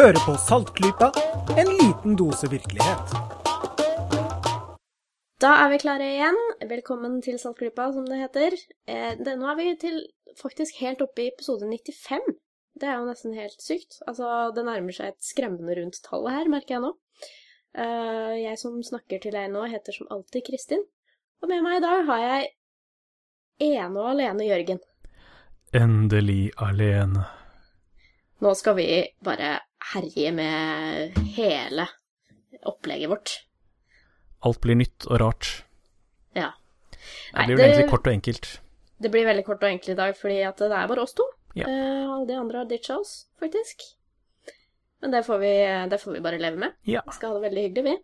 Hører på Saltklypa, en liten dose virkelighet. Da er vi klare igjen. Velkommen til Saltklypa, som det heter. Eh, det, nå er vi til faktisk helt oppe i episode 95. Det er jo nesten helt sykt. Altså, det nærmer seg et skremmende rundt tallet her, merker jeg nå. Eh, jeg som snakker til deg nå, heter som alltid Kristin. Og med meg i dag har jeg ene og alene Jørgen. Endelig alene. Nå skal vi bare herje med hele opplegget vårt. Alt blir nytt og rart. Ja. Det blir jo egentlig kort og enkelt. Det blir veldig kort og enkelt i dag, fordi at det er bare oss to. Ja. Uh, Alle de andre har ditcha oss, faktisk. Men det får, vi, det får vi bare leve med. Ja. Vi skal ha det veldig hyggelig, vi.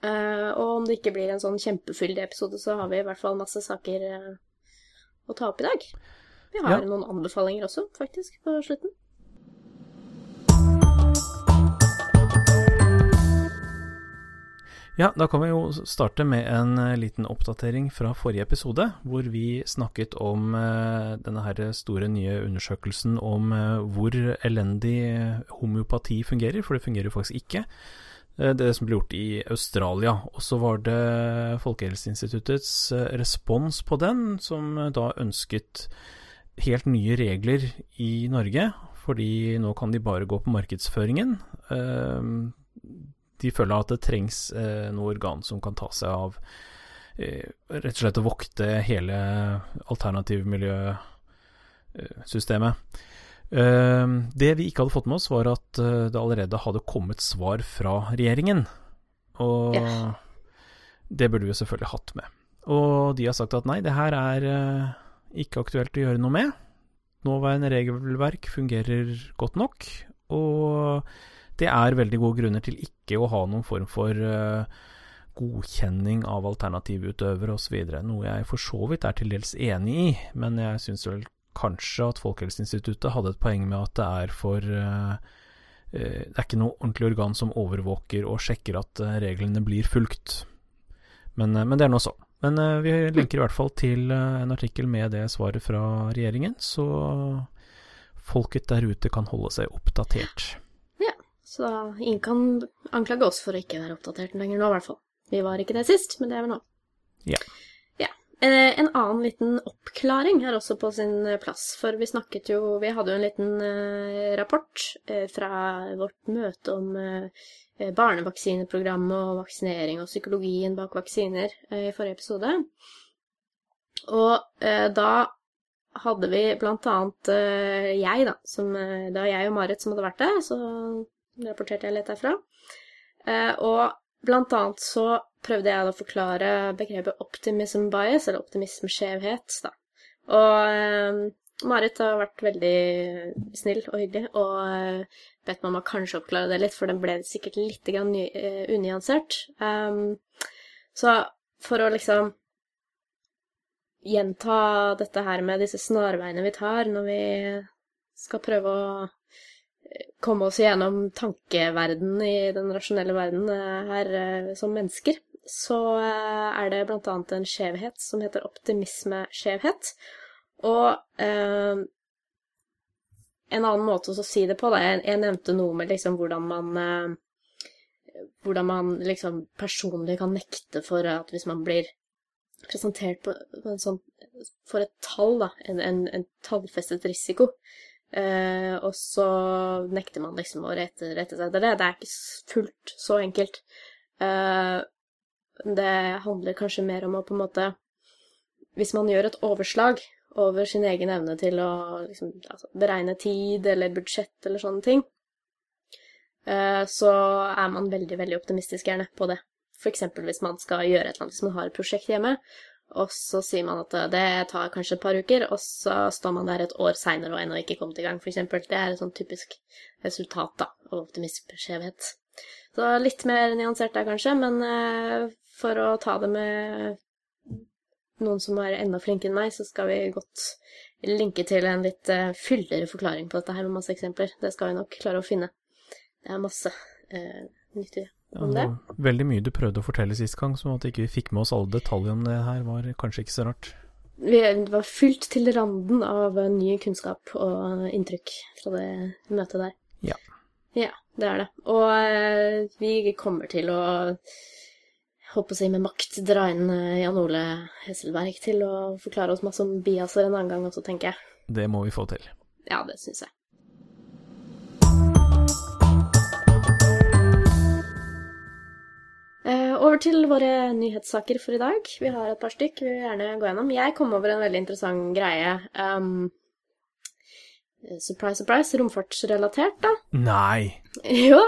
Uh, og om det ikke blir en sånn kjempefyldig episode, så har vi i hvert fall masse saker uh, å ta opp i dag. Vi har Ja. noen anbefalinger også, faktisk, på slutten. Ja, da kan vi jo starte med en eh, liten oppdatering fra forrige episode, hvor vi snakket om eh, denne her store nye undersøkelsen om eh, hvor elendig homeopati fungerer, for det fungerer jo faktisk ikke. Det som ble gjort i Australia. Og så var det Folkehelseinstituttets eh, respons på den, som da ønsket helt nye regler i Norge, fordi nå kan de bare gå på markedsføringen. De føler at det trengs eh, noe organ som kan ta seg av eh, rett og slett å vokte hele alternativmiljøsystemet. Eh, det vi ikke hadde fått med oss, var at eh, det allerede hadde kommet svar fra regjeringen. Og Ja. det burde vi jo selvfølgelig hatt med. Og de har sagt at nei, det her er eh, ikke aktuelt å gjøre noe med. Nåværende regelverk fungerer godt nok, og det er veldig gode grunner til ikke å ha noen form for eh, godkjenning av alternativutøvere osv. Noe jeg for så vidt er til dels enig i, men jeg syns vel kanskje at Folkehelseinstituttet hadde et poeng med at det er for eh, eh, Det er ikke noe ordentlig organ som overvåker og sjekker at reglene blir fulgt. Men, men det er nå så. Men vi lenker i hvert fall til en artikkel med det svaret fra regjeringen, så folket der ute kan holde seg oppdatert. Så ingen kan anklage oss for å ikke være oppdatert lenger nå, i hvert fall. Vi var ikke det sist, men det er vi nå. Ja. Ja. Eh, En annen liten oppklaring er også på sin plass, for vi snakket jo Vi hadde jo en liten eh, rapport eh, fra vårt møte om barnevaksineprogrammet og vaksinering og psykologien bak vaksiner i forrige episode. Og da hadde vi blant annet jeg, da, som Det var jeg og Marit som hadde vært der, så rapporterte jeg litt derfra. Eh, og blant annet så prøvde jeg å forklare begrepet optimism bias, eller optimismeskjevhet, da. Og eh, Marit har vært veldig snill og hyggelig, og eh, bedt mamma kanskje oppklare det litt, for den ble sikkert litt unyansert. Så for å liksom gjenta dette her med disse snarveiene vi tar når vi skal prøve å komme oss gjennom tankeverdenen i den rasjonelle verden eh, her eh, som mennesker, så eh, er det annet en skjevhet som heter optimismeskjevhet. Og eh, en annen måte å si det på, da, jeg, nevnte noe med liksom hvordan man eh, hvordan man liksom personlig kan nekte for at hvis man blir presentert på en sånn for et tall, da, en, en, en tallfestet risiko, eh, og så nekter man liksom å rette, rette seg etter det. Det er ikke fullt så enkelt. Eh, det handler kanskje mer om å på en måte Hvis man gjør et overslag over sin egen evne til å liksom, altså, beregne tid eller budsjett eller sånne ting, eh, så er man veldig, veldig optimistisk gjerne på det. Eksempel hvis man skal gjøre et eller annet, hvis man har et prosjekt hjemme, og så sier man at det tar kanskje et par uker, og så står man der et år seinere og ennå ikke kommet i gang, eksempel. Det er et sånn typisk resultat da, av optimismeskjevhet. Så litt mer nyansert der, kanskje, men eh, for å ta det med noen som er enda flinkere enn meg, så skal vi godt linke til en litt eh, fyldigere forklaring på dette her med masse eksempler. Det skal vi nok klare å finne. Det er masse uh, nyttig om det veldig mye du prøvde å fortelle sist gang, som at ikke vi fikk med oss alle detaljer om det her, var kanskje ikke så rart. Vi var fylt til randen av ny kunnskap og inntrykk fra det møtet der. Ja, det er det. Og eh, vi kommer til å håper å si med makt dra inn eh, Jan Ole Hesselberg til å forklare oss masse om biaser en annen gang også, tenker jeg. Det må vi få til. Ja, det syns jeg. Over til våre nyhetssaker for i dag. Vi har et par stykk vi vil gjerne gå gjennom. Jeg kom over en veldig interessant greie. Um, surprise, surprise, romfartsrelatert, da. Nei! Jo.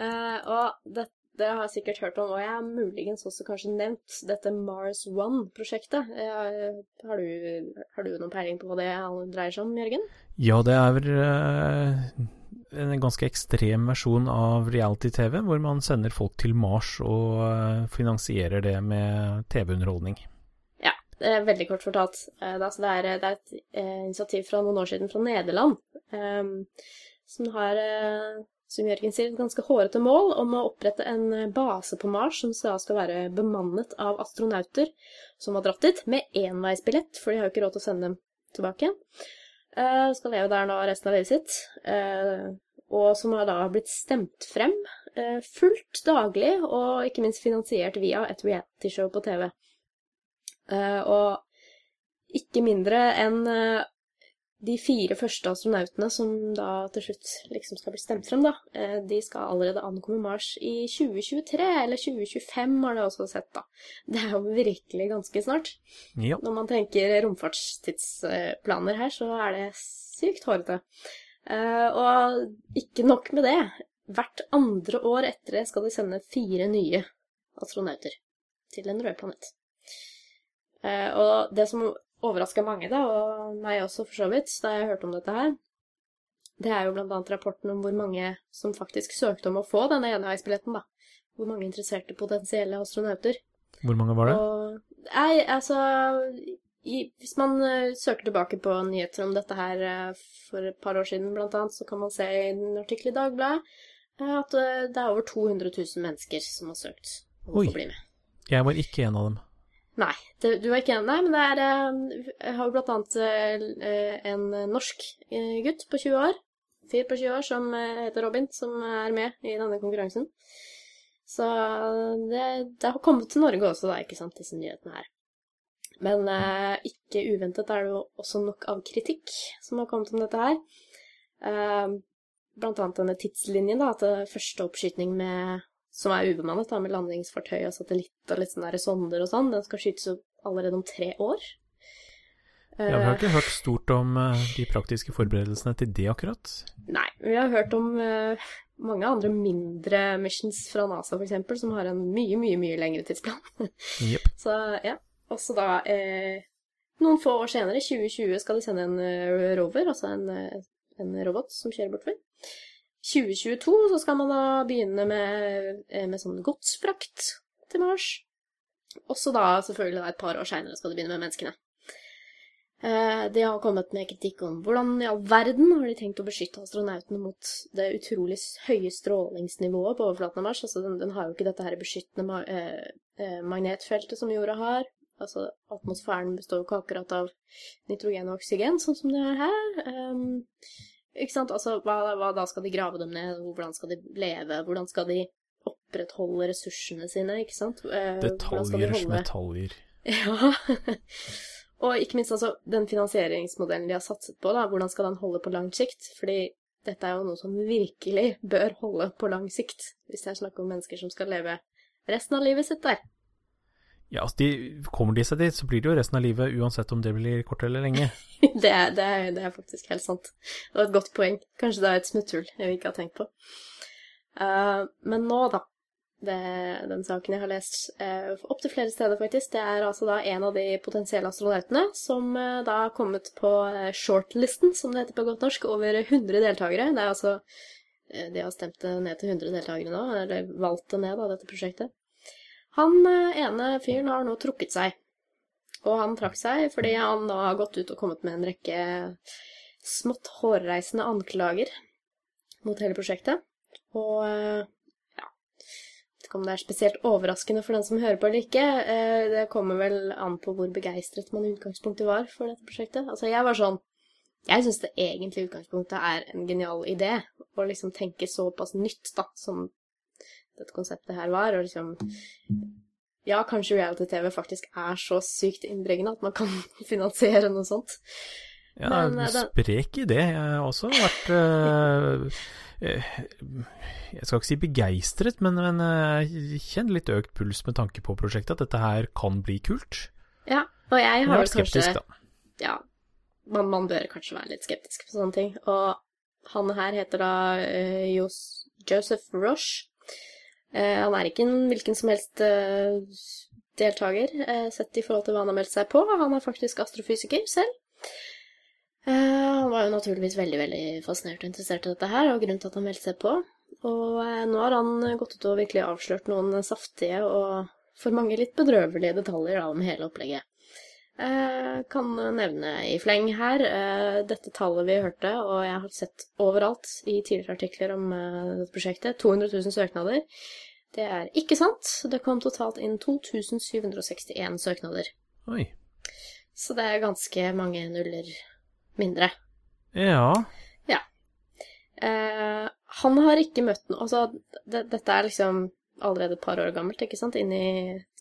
Uh, og det, dere har sikkert hørt om, og jeg har muligens også kanskje nevnt dette Mars One-prosjektet. Uh, har, du, har du noen peiling på hva det dreier seg om, Jørgen? Ja, det er vel eh, en ganske ekstrem versjon av reality-TV, hvor man sender folk til Mars og eh, finansierer det med TV-underholdning. Ja, det er veldig kort fortalt. Eh, det, er, et eh, initiativ fra noen år siden fra Nederland, eh, som har som Jørgen sier, et ganske hårete mål om å opprette en base på Mars som skal være bemannet av astronauter som har dratt dit, med enveisbillett, for de har jo ikke råd til å sende dem tilbake igjen. Uh, skal leve der nå resten av livet sitt. Uh, og som har da blitt stemt frem uh, fullt daglig, og ikke minst finansiert via et realityshow på TV. og ikke mindre enn de fire første astronautene som da til slutt liksom skal bli stemt frem, da, de skal allerede ankomme Mars i 2023, eller 2025 har de også sett, da. Det er jo virkelig ganske snart. Ja. Når man tenker romfartstidsplaner her, så er det sykt hårete. Og ikke nok med det. Hvert andre år etter det skal de sende fire nye astronauter til en rød planet. Og det som overraska mange, da, og meg også for så vidt, da jeg hørte om dette her, det er jo annet rapporten om hvor mange som faktisk søkte om å få denne eneveisbilletten, da. Hvor mange interesserte potensielle astronauter. Hvor mange var det? Og, nei, altså i, Hvis man uh, søker tilbake på nyheter om dette her uh, for et par år siden, blant annet, så kan man se i en artikkel i Dagbladet uh, at det er over 200 000 mennesker som har søkt om å få bli med. Jeg var ikke en av dem. Nei, det, du er ikke enig? Nei, men det er Jeg har jo blant annet eh, en norsk eh, gutt på 20 år, fyr på 20 år, som eh, heter Robin, som er med i denne konkurransen. Så det, det har kommet til Norge også, da, ikke sant, disse nyhetene her. Men eh, ikke uventet er det jo også nok av kritikk som har kommet om dette her. Eh, blant annet denne tidslinjen, da, at første oppskyting med som er ubemannet, da, med landingsfartøy og satellitt og litt sånne der sonder og sånn, den skal skytes opp allerede om tre år. Ja, vi har ikke hørt stort om eh, de praktiske forberedelsene til det, akkurat. Nei, vi har hørt om eh, mange andre mindre missions fra NASA, eksempel, som har en mye, mye, mye lengre tidsplan. Yep. Så ja. Også da eh, Noen få år senere, 2020, skal de sende en eh, rover, altså en, eh, en robot som kjører bortover. 2022 så skal man da begynne med, eh, med sånn godsfrakt til Mars. Også da, selvfølgelig da, et par år seinere skal de begynne med menneskene. Eh, De har kommet med kritikk om hvordan i all verden har de tenkt å beskytte astronautene mot det utrolig høye strålingsnivået på overflaten av Mars. Altså, den, den har jo ikke dette her beskyttende ma eh, eh, magnetfeltet som jorda har. Altså, atmosfæren består jo ikke akkurat av nitrogen og oksygen, sånn som det er her. Ehm, ikke sant? Altså, hva, hva da skal de grave dem ned? Hvordan skal de leve? Hvordan skal de opprettholde ressursene sine, ikke sant? Eh, hvordan skal de Detaljers holde- metaljer. ja. og ikke minst altså den finansieringsmodellen de har satset på, da. Hvordan skal den holde på lang sikt? Fordi dette er jo noe som virkelig bør holde på lang sikt, hvis det er snakk om mennesker som skal leve resten av livet sitt der. Ja, altså, de, kommer de seg dit, så blir det jo resten av livet, uansett om det blir kort eller lenge. det, er, det, er, det er faktisk helt sant. Det var et godt poeng. Kanskje det er et smutthull jeg ikke har tenkt på. Uh, men nå, da. Det, den saken jeg har lest uh, opptil flere steder, faktisk, det er altså da en av de potensielle astronautene som uh, da har kommet på eh, shortlisten, som det heter på godt norsk, over 100 deltakere. Det er altså eh, De har stemt det ned til 100 deltakere nå, eller valgt det ned, da, dette prosjektet. Han eh, ene fyren har nå trukket seg. Og han trakk seg fordi han da har gått ut og kommet med en rekke smått hårreisende anklager mot hele prosjektet. Og eh, ja Vet ikke om det er spesielt overraskende for den som hører på eller ikke. Eh, Det kommer vel an på hvor begeistret man i utgangspunktet var for dette prosjektet. Altså, jeg var sånn Jeg syns det egentlig utgangspunktet er en genial idé å liksom tenke såpass nytt, da, som dette konseptet her var, og liksom Ja, kanskje reality-TV faktisk er så sykt innbringende at man kan finansiere noe sånt. Ja, Men, eh, den- sprek idé. Jeg har også vært eh, eh, Jeg skal ikke si begeistret, men, men eh, kjenner litt økt puls med tanke på prosjektet, at dette her kan bli kult. Ja, og jeg Jeg har har vært skeptisk, kanskje da. Ja, man, man bør kanskje være litt skeptisk på sånne ting. Og han her heter da eh, Jos Joseph Roche. Eh, han er ikke en hvilken som helst uh, deltaker, eh, sett i forhold til hva han har meldt seg på. Han er faktisk astrofysiker selv. Eh, han var jo naturligvis veldig veldig fascinert og interessert i dette her, og grunnen til at han meldte seg på. Og eh, nå har han gått ut og virkelig avslørt noen saftige og for mange litt bedrøvelige detaljer da, om hele opplegget. Eh, kan nevne i fleng her eh, dette tallet vi hørte, og jeg har sett overalt i tidligere artikler om eh, dette prosjektet, 200 000 søknader. Det er ikke sant. Det kom totalt inn 2761 søknader. Oi. Så det er ganske mange nuller mindre. Ja. Eh, han har ikke møtt noe Altså, det, dette er liksom allerede et par år gammelt, ikke sant, inn i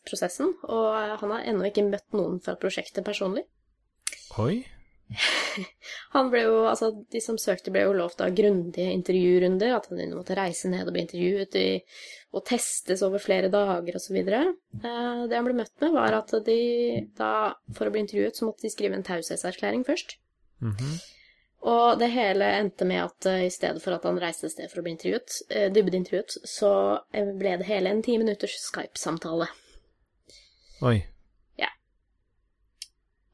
prosessen, og han har ennå ikke møtt noen fra prosjektet personlig. Oi. Han ble jo, altså De som søkte, ble jo lovt av grundige intervjurunder, at han måtte reise ned og bli intervjuet i, og testes over flere dager osv. Eh, det han ble møtt med, var at de da, for å bli intervjuet, så måtte de skrive en taushetserklæring først. Mhm. Og det hele endte med at eh, i stedet for at han reiste et sted for å bli intervjuet, eh, dybdeintervjuet, så eh, ble det hele en ti minutters Skype-samtale. Oi. Ja.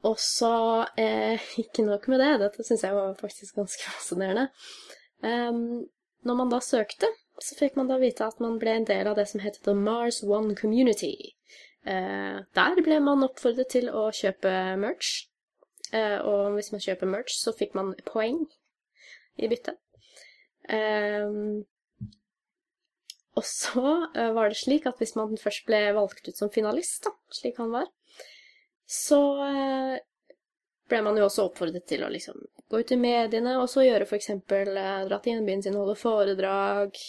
Og så, eh, ikke nok med det, dette syns jeg var faktisk ganske fascinerende. Um, når man da søkte, så fikk man da vite at man ble en del av det som heter The Mars One Community. Eh, der ble man oppfordret til å kjøpe merch, eh, og hvis man kjøper merch, så fikk man poeng i bytte. Em, og så eh, var det slik at hvis man først ble valgt ut som finalist, da, slik han var, så eh, ble man jo også oppfordret til å liksom gå ut i mediene og så gjøre eksempel eh, dra til hjembyen sin og holde foredrag,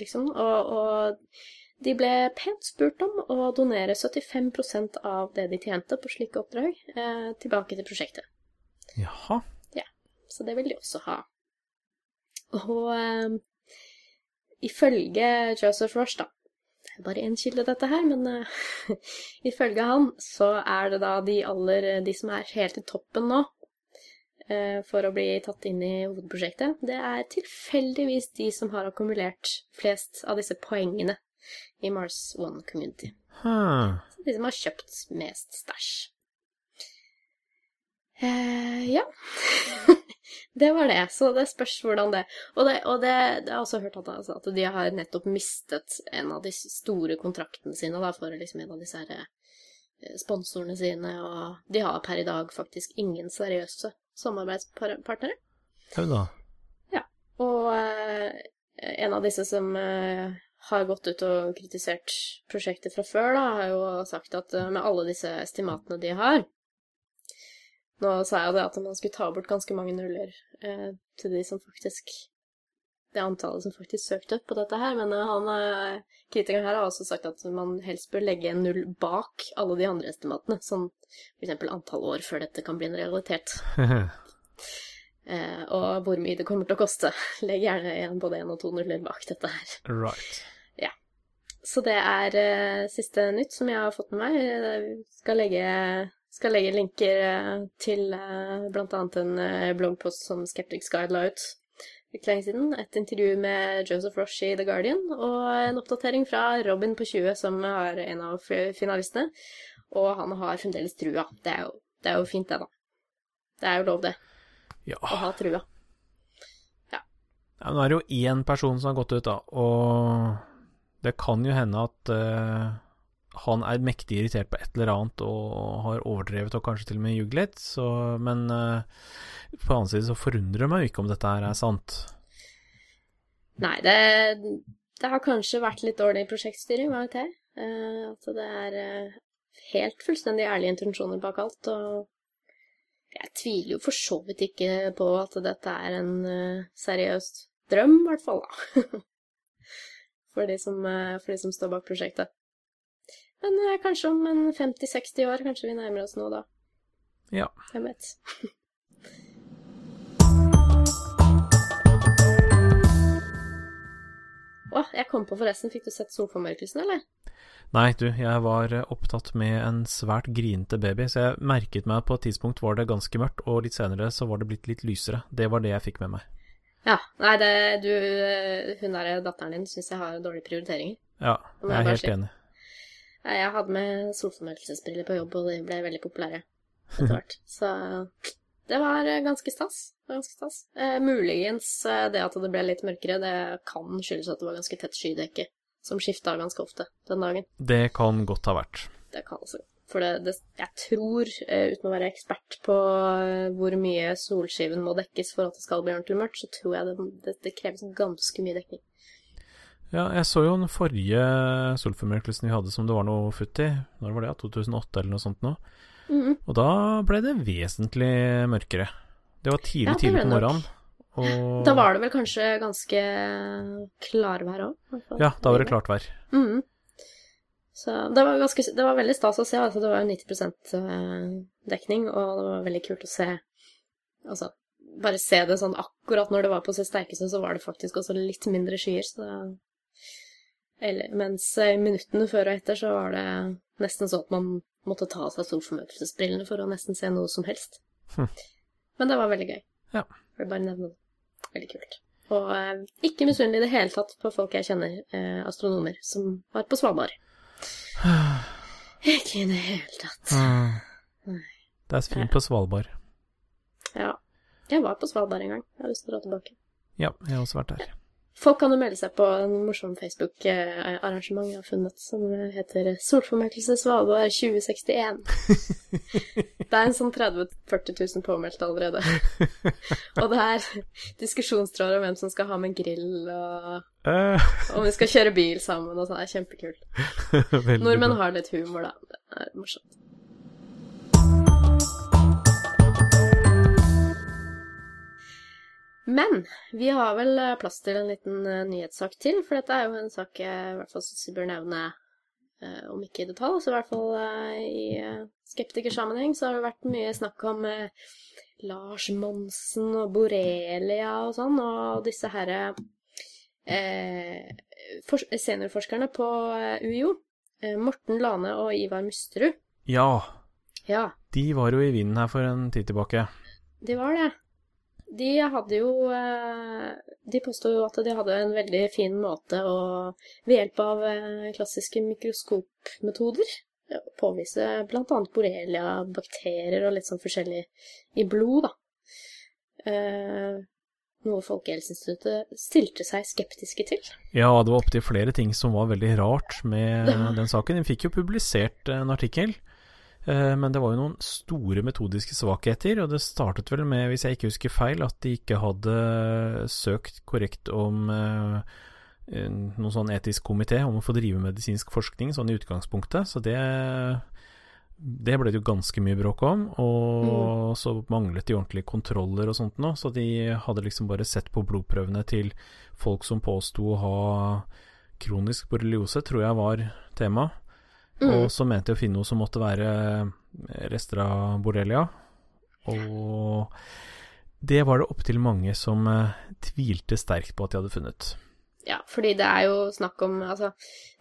liksom. Og, og de ble pent spurt om å donere 75% av det de tjente på slike oppdrag, eh, tilbake til prosjektet. Jaha. Ja, Så det vil de også ha. Og eh, ifølge Joseph Rush, da Det er bare én kilde, dette her, men uh, ifølge han så er det da de aller De som er helt i toppen nå uh, for å bli tatt inn i hovedprosjektet, det er tilfeldigvis de som har akkumulert flest av disse poengene i Mars One Community. Huh. De som har kjøpt mest stæsj. Uh, ja. Det var det. Så det spørs hvordan det Og det, og det, det har jeg også hørt at, altså, at de har nettopp mistet en av de store kontraktene sine da, for liksom en av disse her, eh, sponsorene sine, og de har per i dag faktisk ingen seriøse samarbeidspartnere. Jau da. Og eh, en av disse som eh, har gått ut og kritisert prosjektet fra før, da, har jo sagt at eh, med alle disse estimatene de har Nå sa jeg det at man skulle ta bort ganske mange nuller eh, til de som faktisk Det antallet som faktisk søkte på dette her, men eh, han eh, kritikeren her har også sagt at man helst bør legge en null bak alle de andre estimatene, som f.eks. antall år før dette kan bli en realitet. Eh, og hvor mye det kommer til å koste. Legg gjerne igjen både én og to nuller bak dette her. right. Så det er eh, siste nytt som jeg har fått med meg. Jeg skal legge, skal legge linker eh, til bl.a. blant annet en eh, bloggpost som Skeptics Guide la ut ikke lenge siden. Et intervju med Joseph Rosh i The Guardian, og en oppdatering fra Robin på 20, som er en av finalistene. Og han har fremdeles trua. Det er jo, det er jo fint, det, da. Det er jo lov, det. Ja. Å ha trua. ja. Nå er det jo én person som har gått ut, da, og det kan jo hende at eh, han er mektig irritert på et eller annet og har overdrevet og kanskje til og med ljugd litt, så Men uh, på den annen side så forundrer det meg jo ikke om dette her er sant. Nei, det, det har kanskje vært litt dårlig prosjektstyring, hva vet jeg. Uh, at det er uh, helt fullstendig ærlige intensjoner bak alt. Og jeg tviler jo for så vidt ikke på at dette er en uh, seriøs drøm, i hvert fall, da. for, de som, eh, for de som står bak prosjektet. Men eh, kanskje om en 50-60 år, kanskje vi nærmer oss noe da. Ja. Hvem vet. Å, jeg kom på forresten, fikk du sett Solformørkelsen, eller? Nei, du, jeg var eh, opptatt med en svært grinete baby, så jeg merket meg at på et tidspunkt var det ganske mørkt, og litt senere så var det blitt litt lysere. Det var det jeg fikk med meg. Ja. Nei, det, du eh, Hun der datteren din syns jeg har dårlige prioriteringer. Ja, jeg jeg er helt si. enig. Jeg hadde med solformørkelsesbriller på jobb, og de ble veldig populære etter hvert. Så det var eh, ganske stas. Var ganske stas. Eh, muligens eh, det at det ble litt mørkere, det kan skyldes at det var ganske tett skydekke, som skifta ganske ofte den dagen. Det kan godt ha vært. Det kan også. For det, det, jeg tror, eh, uten å være ekspert på hvor mye solskiven må dekkes for at det skal bli ordentlig mørkt, så tror jeg det, det kreves ganske mye dekning. Ja, jeg så jo den forrige solformørkelsen vi hadde som det var noe futt i. Når var det? ja? 2008 eller noe sånt nå? Mhm. Og da ble det vesentlig mørkere. Det var tidlig, Ja, det tidlig på morgenen. Og Da var det vel kanskje ganske klarvær òg? Ja, da var det klart vær. Mhm. Så det var, ganske, det var veldig stas å se. Altså, det var jo 90 eh, dekning, og det var veldig kult å se Altså, bare se det sånn akkurat når det var på sitt sterkeste, så var det faktisk også litt mindre skyer, så det eller, Mens i minuttene før og etter så var det nesten sånn at man måtte ta av seg solformørkelsesbrillene for å nesten se noe som helst. Hm. Men det var veldig gøy. Ja. Jeg vil bare nevne det. Veldig kult. Og eh, ikke misunnelig i det hele tatt på folk jeg kjenner, eh, astronomer, som var på Svalbard. Ikke i det hele tatt. Mm. Det er så fint på Svalbard. Ja. Jeg var på Svalbard en gang. Jeg har lyst til å dra tilbake. Ja, jeg har også vært der. Folk kan jo melde seg på en morsom Facebook-arrangement jeg har funnet, som heter Solformørkelse Svalbard 2061. Det er en sånn 30 000-40 000 påmeldte allerede. Og det er diskusjonstråder om hvem som skal ha med grill, og Eh, om vi skal kjøre bil sammen, og sånn. Det er kjempekult. Nordmenn bra. har litt humor, da. Det er morsomt. Men vi har vel eh, plass til en liten eh, nyhetssak til, for dette er jo en sak jeg i hvert fall synes vi bør nevne, eh, om ikke i detalj, så i hvert fall i skeptikersammenheng, så har det vært mye snakk om Lars Monsen og Borelia og sånn, og disse herre eh, fors- seniorforskerne på UiO, Morten Lane og Ivar Musterud. Ja, Ja, de var jo i vinden her for en tid tilbake. de var det. De hadde jo eh, De påstod jo at de hadde en veldig fin måte å ved hjelp av eh, klassiske mikroskopmetoder påvise bl.a. borrelia, bakterier og litt sånn forskjellig i blod, da. Eh, noe Folkehelseinstituttet stilte seg skeptiske til. Ja, det var opptil flere ting som var veldig rart med den saken. De fikk jo publisert en artikkel, men det var jo noen store metodiske svakheter, og det startet vel med, hvis jeg ikke husker feil, at de ikke hadde søkt korrekt om eh, noen sånn etisk komité om å få drive medisinsk forskning, sånn i utgangspunktet, så det det ble det jo ganske mye bråk om, og så manglet de ordentlige kontroller og sånt nå, så de hadde liksom bare sett på blodprøvene til folk som påsto å ha kronisk borreliose, tror jeg var tema. Og så mente de å finne noe som måtte være rester av borrelia. Og det var det opptil mange som eh, tvilte sterkt på at de hadde funnet. Ja, fordi det er jo snakk om Altså,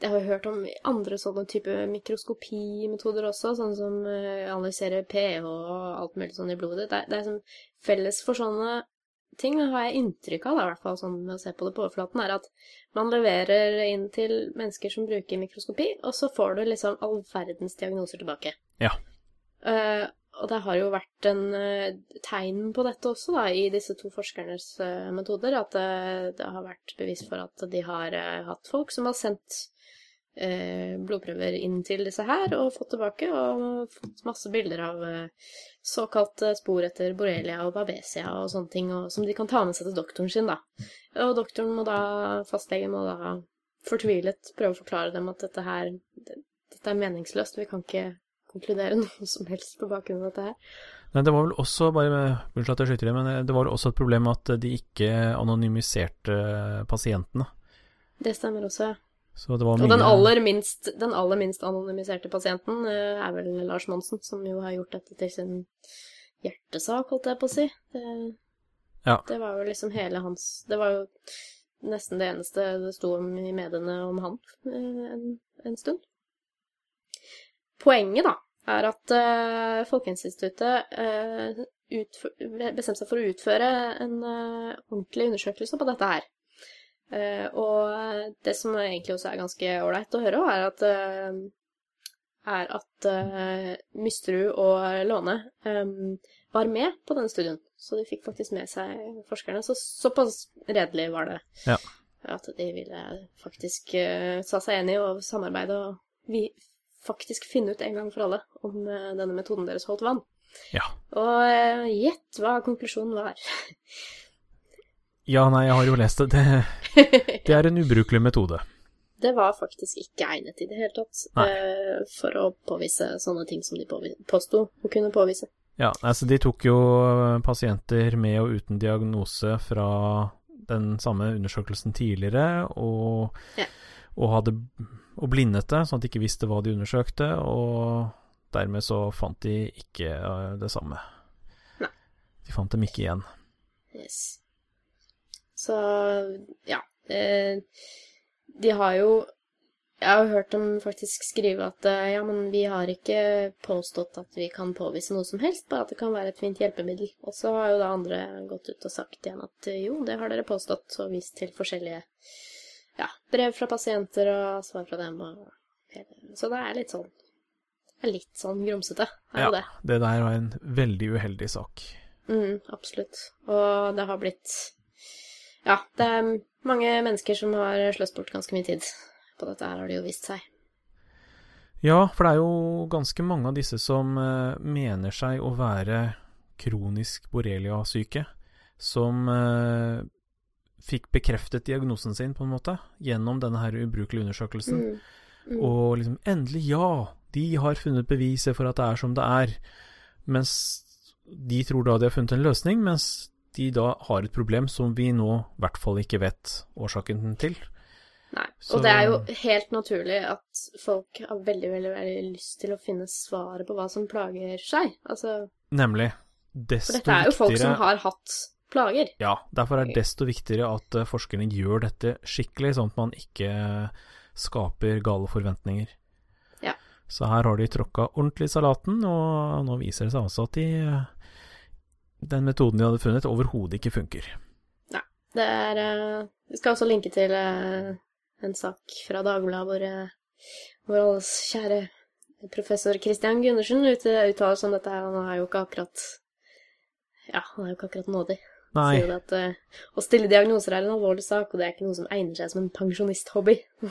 jeg har jo hørt om andre sånne type mikroskopimetoder også, sånn som uh, analysere pH og alt mulig sånn i blodet. Det er, det er som felles for sånne ting, har jeg inntrykk av, da, i hvert fall sånn med å se på det på overflaten, er at man leverer inn til mennesker som bruker mikroskopi, og så får du liksom all verdens diagnoser tilbake. Ja. Uh, og det har jo vært en uh, tegn på dette også, da, i disse to forskernes uh, metoder, at det har vært bevis for at de har hatt folk som har sendt eh, blodprøver inn til disse her, og fått tilbake, og fått masse bilder av eh, såkalte spor etter borrelia og babesia og sånne ting, og, som de kan ta med seg til doktoren sin, da. Og doktoren må da, fastlegen må da fortvilet prøve å forklare dem at dette her, det, dette er meningsløst, vi kan ikke konkludere noe som helst på bakgrunn av dette her. Nei, det var vel også, bare unnskyld at jeg skyter inn, men det var også et problem at de ikke anonymiserte pasientene. Det stemmer også, ja. Så det var Og den aller minst, den aller minst anonymiserte pasienten eh, er vel Lars Monsen, som jo har gjort dette til sin hjertesak, holdt jeg på å si. Det, Ja. det var jo liksom hele hans Det var jo nesten det eneste det sto om i mediene om han eh, en, en stund. Poenget, da, er at uh, Folkehelseinstituttet uh, bestemte seg for å utføre en uh, ordentlig undersøkelse på dette her. Eh, og det som egentlig også er ganske ålreit å høre, er at, eh, er at uh, Mysterud og Låne um, var med på denne studien. Så de fikk faktisk med seg forskerne. Så såpass redelig var det. Ja. At de ville faktisk uh, sa seg enig og samarbeide og vi faktisk finne ut en gang for alle om uh, denne metoden deres holdt vann. Ja. Og gjett gjett hva konklusjonen var. Ja, nei, jeg har jo lest det. Det, det er en ubrukelig metode. Det var faktisk ikke egnet i det hele tatt eh, for å påvise sånne ting som de påsto å kunne påvise. Ja, altså de tok jo pasienter med og uten diagnose fra den samme undersøkelsen tidligere, og, Ja. og hadde og blindet det, sånn at de ikke visste hva de undersøkte, og dermed så fant de ikke eh, det samme. Nei. De fant dem ikke igjen. Yes. Så ja. Eh, de har jo Jeg har hørt dem faktisk skrive at eh, ja, men vi har ikke påstått at vi kan påvise noe som helst, bare at det kan være et fint hjelpemiddel. Og så har jo da andre gått ut og sagt igjen at eh, jo, det har dere påstått, og vist til forskjellige ja, brev fra pasienter og svar fra dem og Så det er litt sånn det er litt sånn grumsete, er ja, det. Det der var en veldig uheldig sak. Mm, absolutt. Og det har blitt Ja, det er mange mennesker som har sløst bort ganske mye tid på dette her, har det jo vist seg. Ja, for det er jo ganske mange av disse som eh, mener seg å være kronisk borrelia-syke, som eh, fikk bekreftet diagnosen sin, på en måte, gjennom denne her ubrukelige undersøkelsen. Mm. Mm. Og liksom endelig, ja, de har funnet beviset for at det er som det er. Mens de tror da de har funnet en løsning, mens de da har et problem som vi nå i hvert fall ikke vet årsaken til. Nei. Så- Og det er jo helt naturlig at folk har veldig, veldig, veldig lyst til å finne svaret på hva som plager seg. Altså, Nemlig. for dette er jo folk som har hatt plager. Ja, derfor er det desto viktigere at eh, forskerne gjør dette skikkelig, sånn at man ikke skaper gale forventninger. Ja. Så her har de tråkka ordentlig i salaten, og nå viser det seg altså at de, den metoden de hadde funnet, overhodet ikke funker. Det er eh, Vi skal også linke til eh, en sak fra Dagbladet hvor eh, vår alles kjære professor Christian Gundersen uttaler seg om dette her. Han er jo ikke akkurat Ja, han er jo ikke akkurat nådig. Nei, Sier det at uh, å stille diagnoser er en alvorlig sak, og det er ikke noe som egner seg som en pensjonisthobby.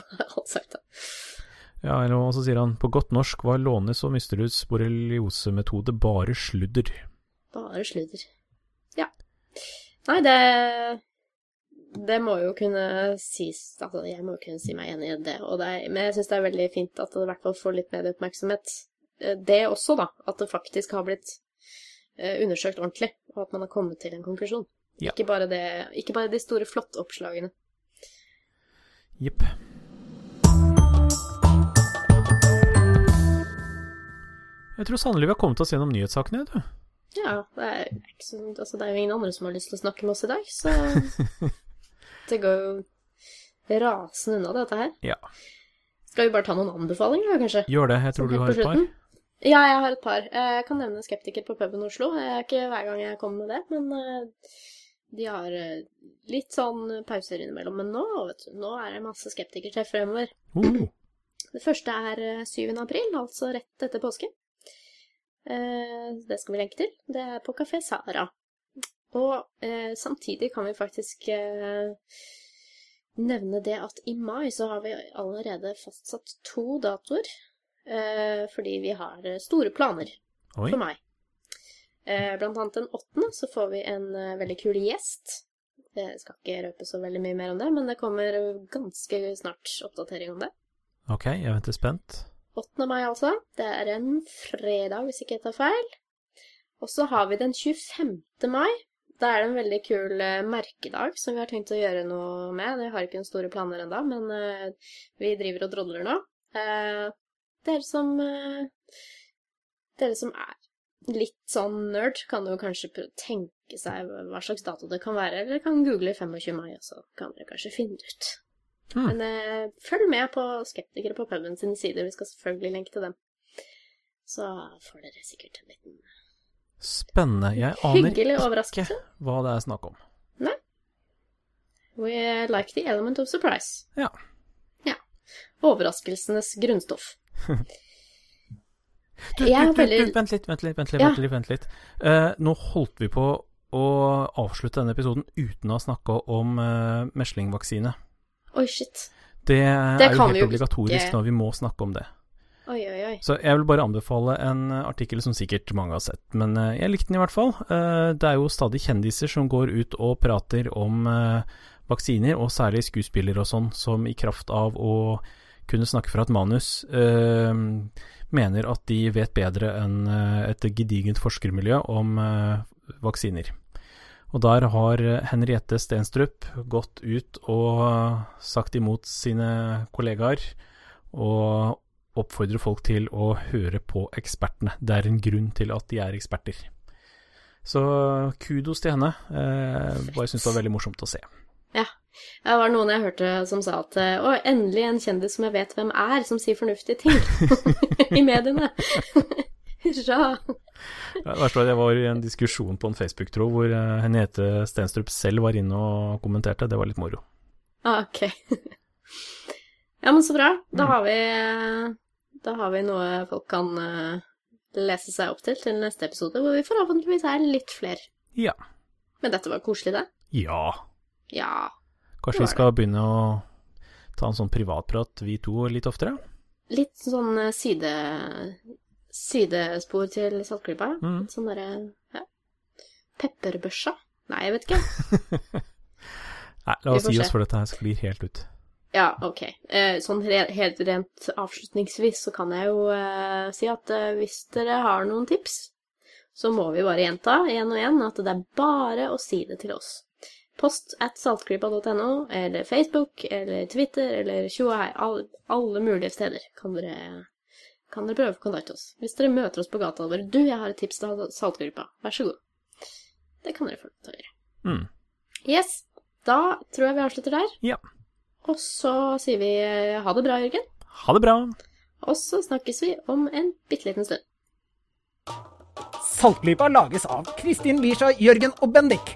ja, eller så sier han, på godt norsk var Lånes og Mysteruds borreliosemetode bare sludder. Bare sludder. Ja. Nei, det Det må jo kunne sies Altså, jeg må jo kunne si meg enig i det. Og det men jeg syns det er veldig fint at det i hvert fall får litt medieoppmerksomhet. Eh, Det også, da. At det faktisk har blitt eh, undersøkt ordentlig, og at man har kommet til en konklusjon. Ja. Ikke, bare det, ikke bare de store, flotte oppslagene. Jepp. Jeg tror sannelig vi har kommet oss gjennom nyhetssakene, du. Ja, det er, så, altså, det er jo ingen andre som har lyst til å snakke med oss i dag, så det går jo rasende unna, dette her. Ja. Skal vi bare ta noen anbefalinger, kanskje? Gjør det, jeg tror du har et par. Ja, jeg har et par. Eh, Jeg kan nevne Skeptiker på puben Oslo. Det er ikke hver gang jeg kommer med det, men eh, de har eh, litt sånn pauser innimellom. Men nå, vet du, nå er det masse skeptikertreff fremover. Uh, Det første er eh, 7. april, altså rett etter påske. Eh, Det skal vi lenke til. Det er på Kafé Sara. Og eh, samtidig kan vi faktisk eh, nevne det at i mai så har vi allerede fastsatt to datoer. Eh, fordi vi har store planer oi. for. Eh, blant annet den åttende så får vi en veldig kul gjest. Jeg skal ikke røpe så veldig mye mer om det, men det kommer ganske snart oppdatering om det. Ok, jeg venter spent. 8. mai, altså. Det er en fredag, hvis ikke jeg tar feil. Og så har vi den 25. mai. Da er det en veldig kul eh, merkedag som vi har tenkt å gjøre noe med. Vi har ikke noen store planer ennå, men eh, vi driver og drodler nå. Eh, dere som Dere som er litt sånn nerd, kan jo kanskje tenke seg hva slags dato det kan være, eller kan google 25. mai, og så kan dere kanskje finne det ut. Hmm. Men eh, følg med på Skeptikere på puben sine sider, vi skal selvfølgelig lenke til dem. Så får dere sikkert en liten Spennende. Jeg aner ikke hva det er snakk om. Nei. We like the element of surprise. Ja. Ja. Overraskelsenes grunnstoff. Du, du, du, du, vent litt, vent litt, vent litt. Ja. Vent litt, vent litt. Uh, nå holdt vi på å avslutte denne episoden uten å snakke om uh, meslingvaksine. Oi, shit. Det, Det er jo helt obligatorisk ikke. når vi må snakke om det. Oi, oi, oi. Så jeg vil bare anbefale en artikkel som sikkert mange har sett, men eh, jeg likte den i hvert fall. Eh, det er jo stadig kjendiser som går ut og prater om eh, vaksiner, og særlig skuespillere og sånn, som i kraft av å kunne snakke fra et manus, mener at de vet bedre enn et gedigent forskermiljø om vaksiner. Og der har Henriette Stenstrup gått ut og sagt imot sine kollegaer, og oppfordrer folk til å høre på ekspertene. Det er en grunn til at de er eksperter. Så kudos til henne. Eh, bare syns det var veldig morsomt å se. Ja. Det var noen jeg hørte som sa at eh, å, endelig en kjendis som jeg vet hvem er, som sier fornuftige ting i mediene. Hurra. Det jeg var i en diskusjon på en Facebook-tråd hvor eh, Henriette Stenstrup selv var inne og kommenterte. Det var litt moro. Ah, ok. ja, men så bra. Da Mm. har vi Da har vi noe folk kan eh, lese seg opp til til neste episode, hvor vi forhåpentligvis er litt flere. Ja. Men dette var koselig, det. Ja. Ja. Kanskje vi skal begynne å ta en sånn privatprat, vi to, litt oftere? Litt sånn eh, side sidespor til Saltklypa. Mm. Sånn derre ja. Pepperbørsa? Nei, jeg vet ikke. Nei, la oss gi oss for dette her sklir helt ut. Ja, ok. Eh, sånn helt rent avslutningsvis så kan jeg jo eh, si at eh, hvis dere har noen tips, så må vi bare gjenta igjen og igjen at det er bare å si det til oss. Post at saltklypa.no, eller Facebook, eller Twitter, eller tjohei. Alle, alle mulige steder kan dere, kan dere prøve å kontakte oss. Hvis dere møter oss på gata og bare 'Du, jeg har et tips til Saltgruppa. Vær så god.' Det kan dere få lov til å gjøre. Mm. Yes. Da tror jeg vi avslutter der. Ja. Og så sier vi eh, ha det bra, Jørgen. Ha det bra! Og så snakkes vi om en bitte liten stund. Saltklypa lages av Kristin Lisha, Jørgen og Bendik.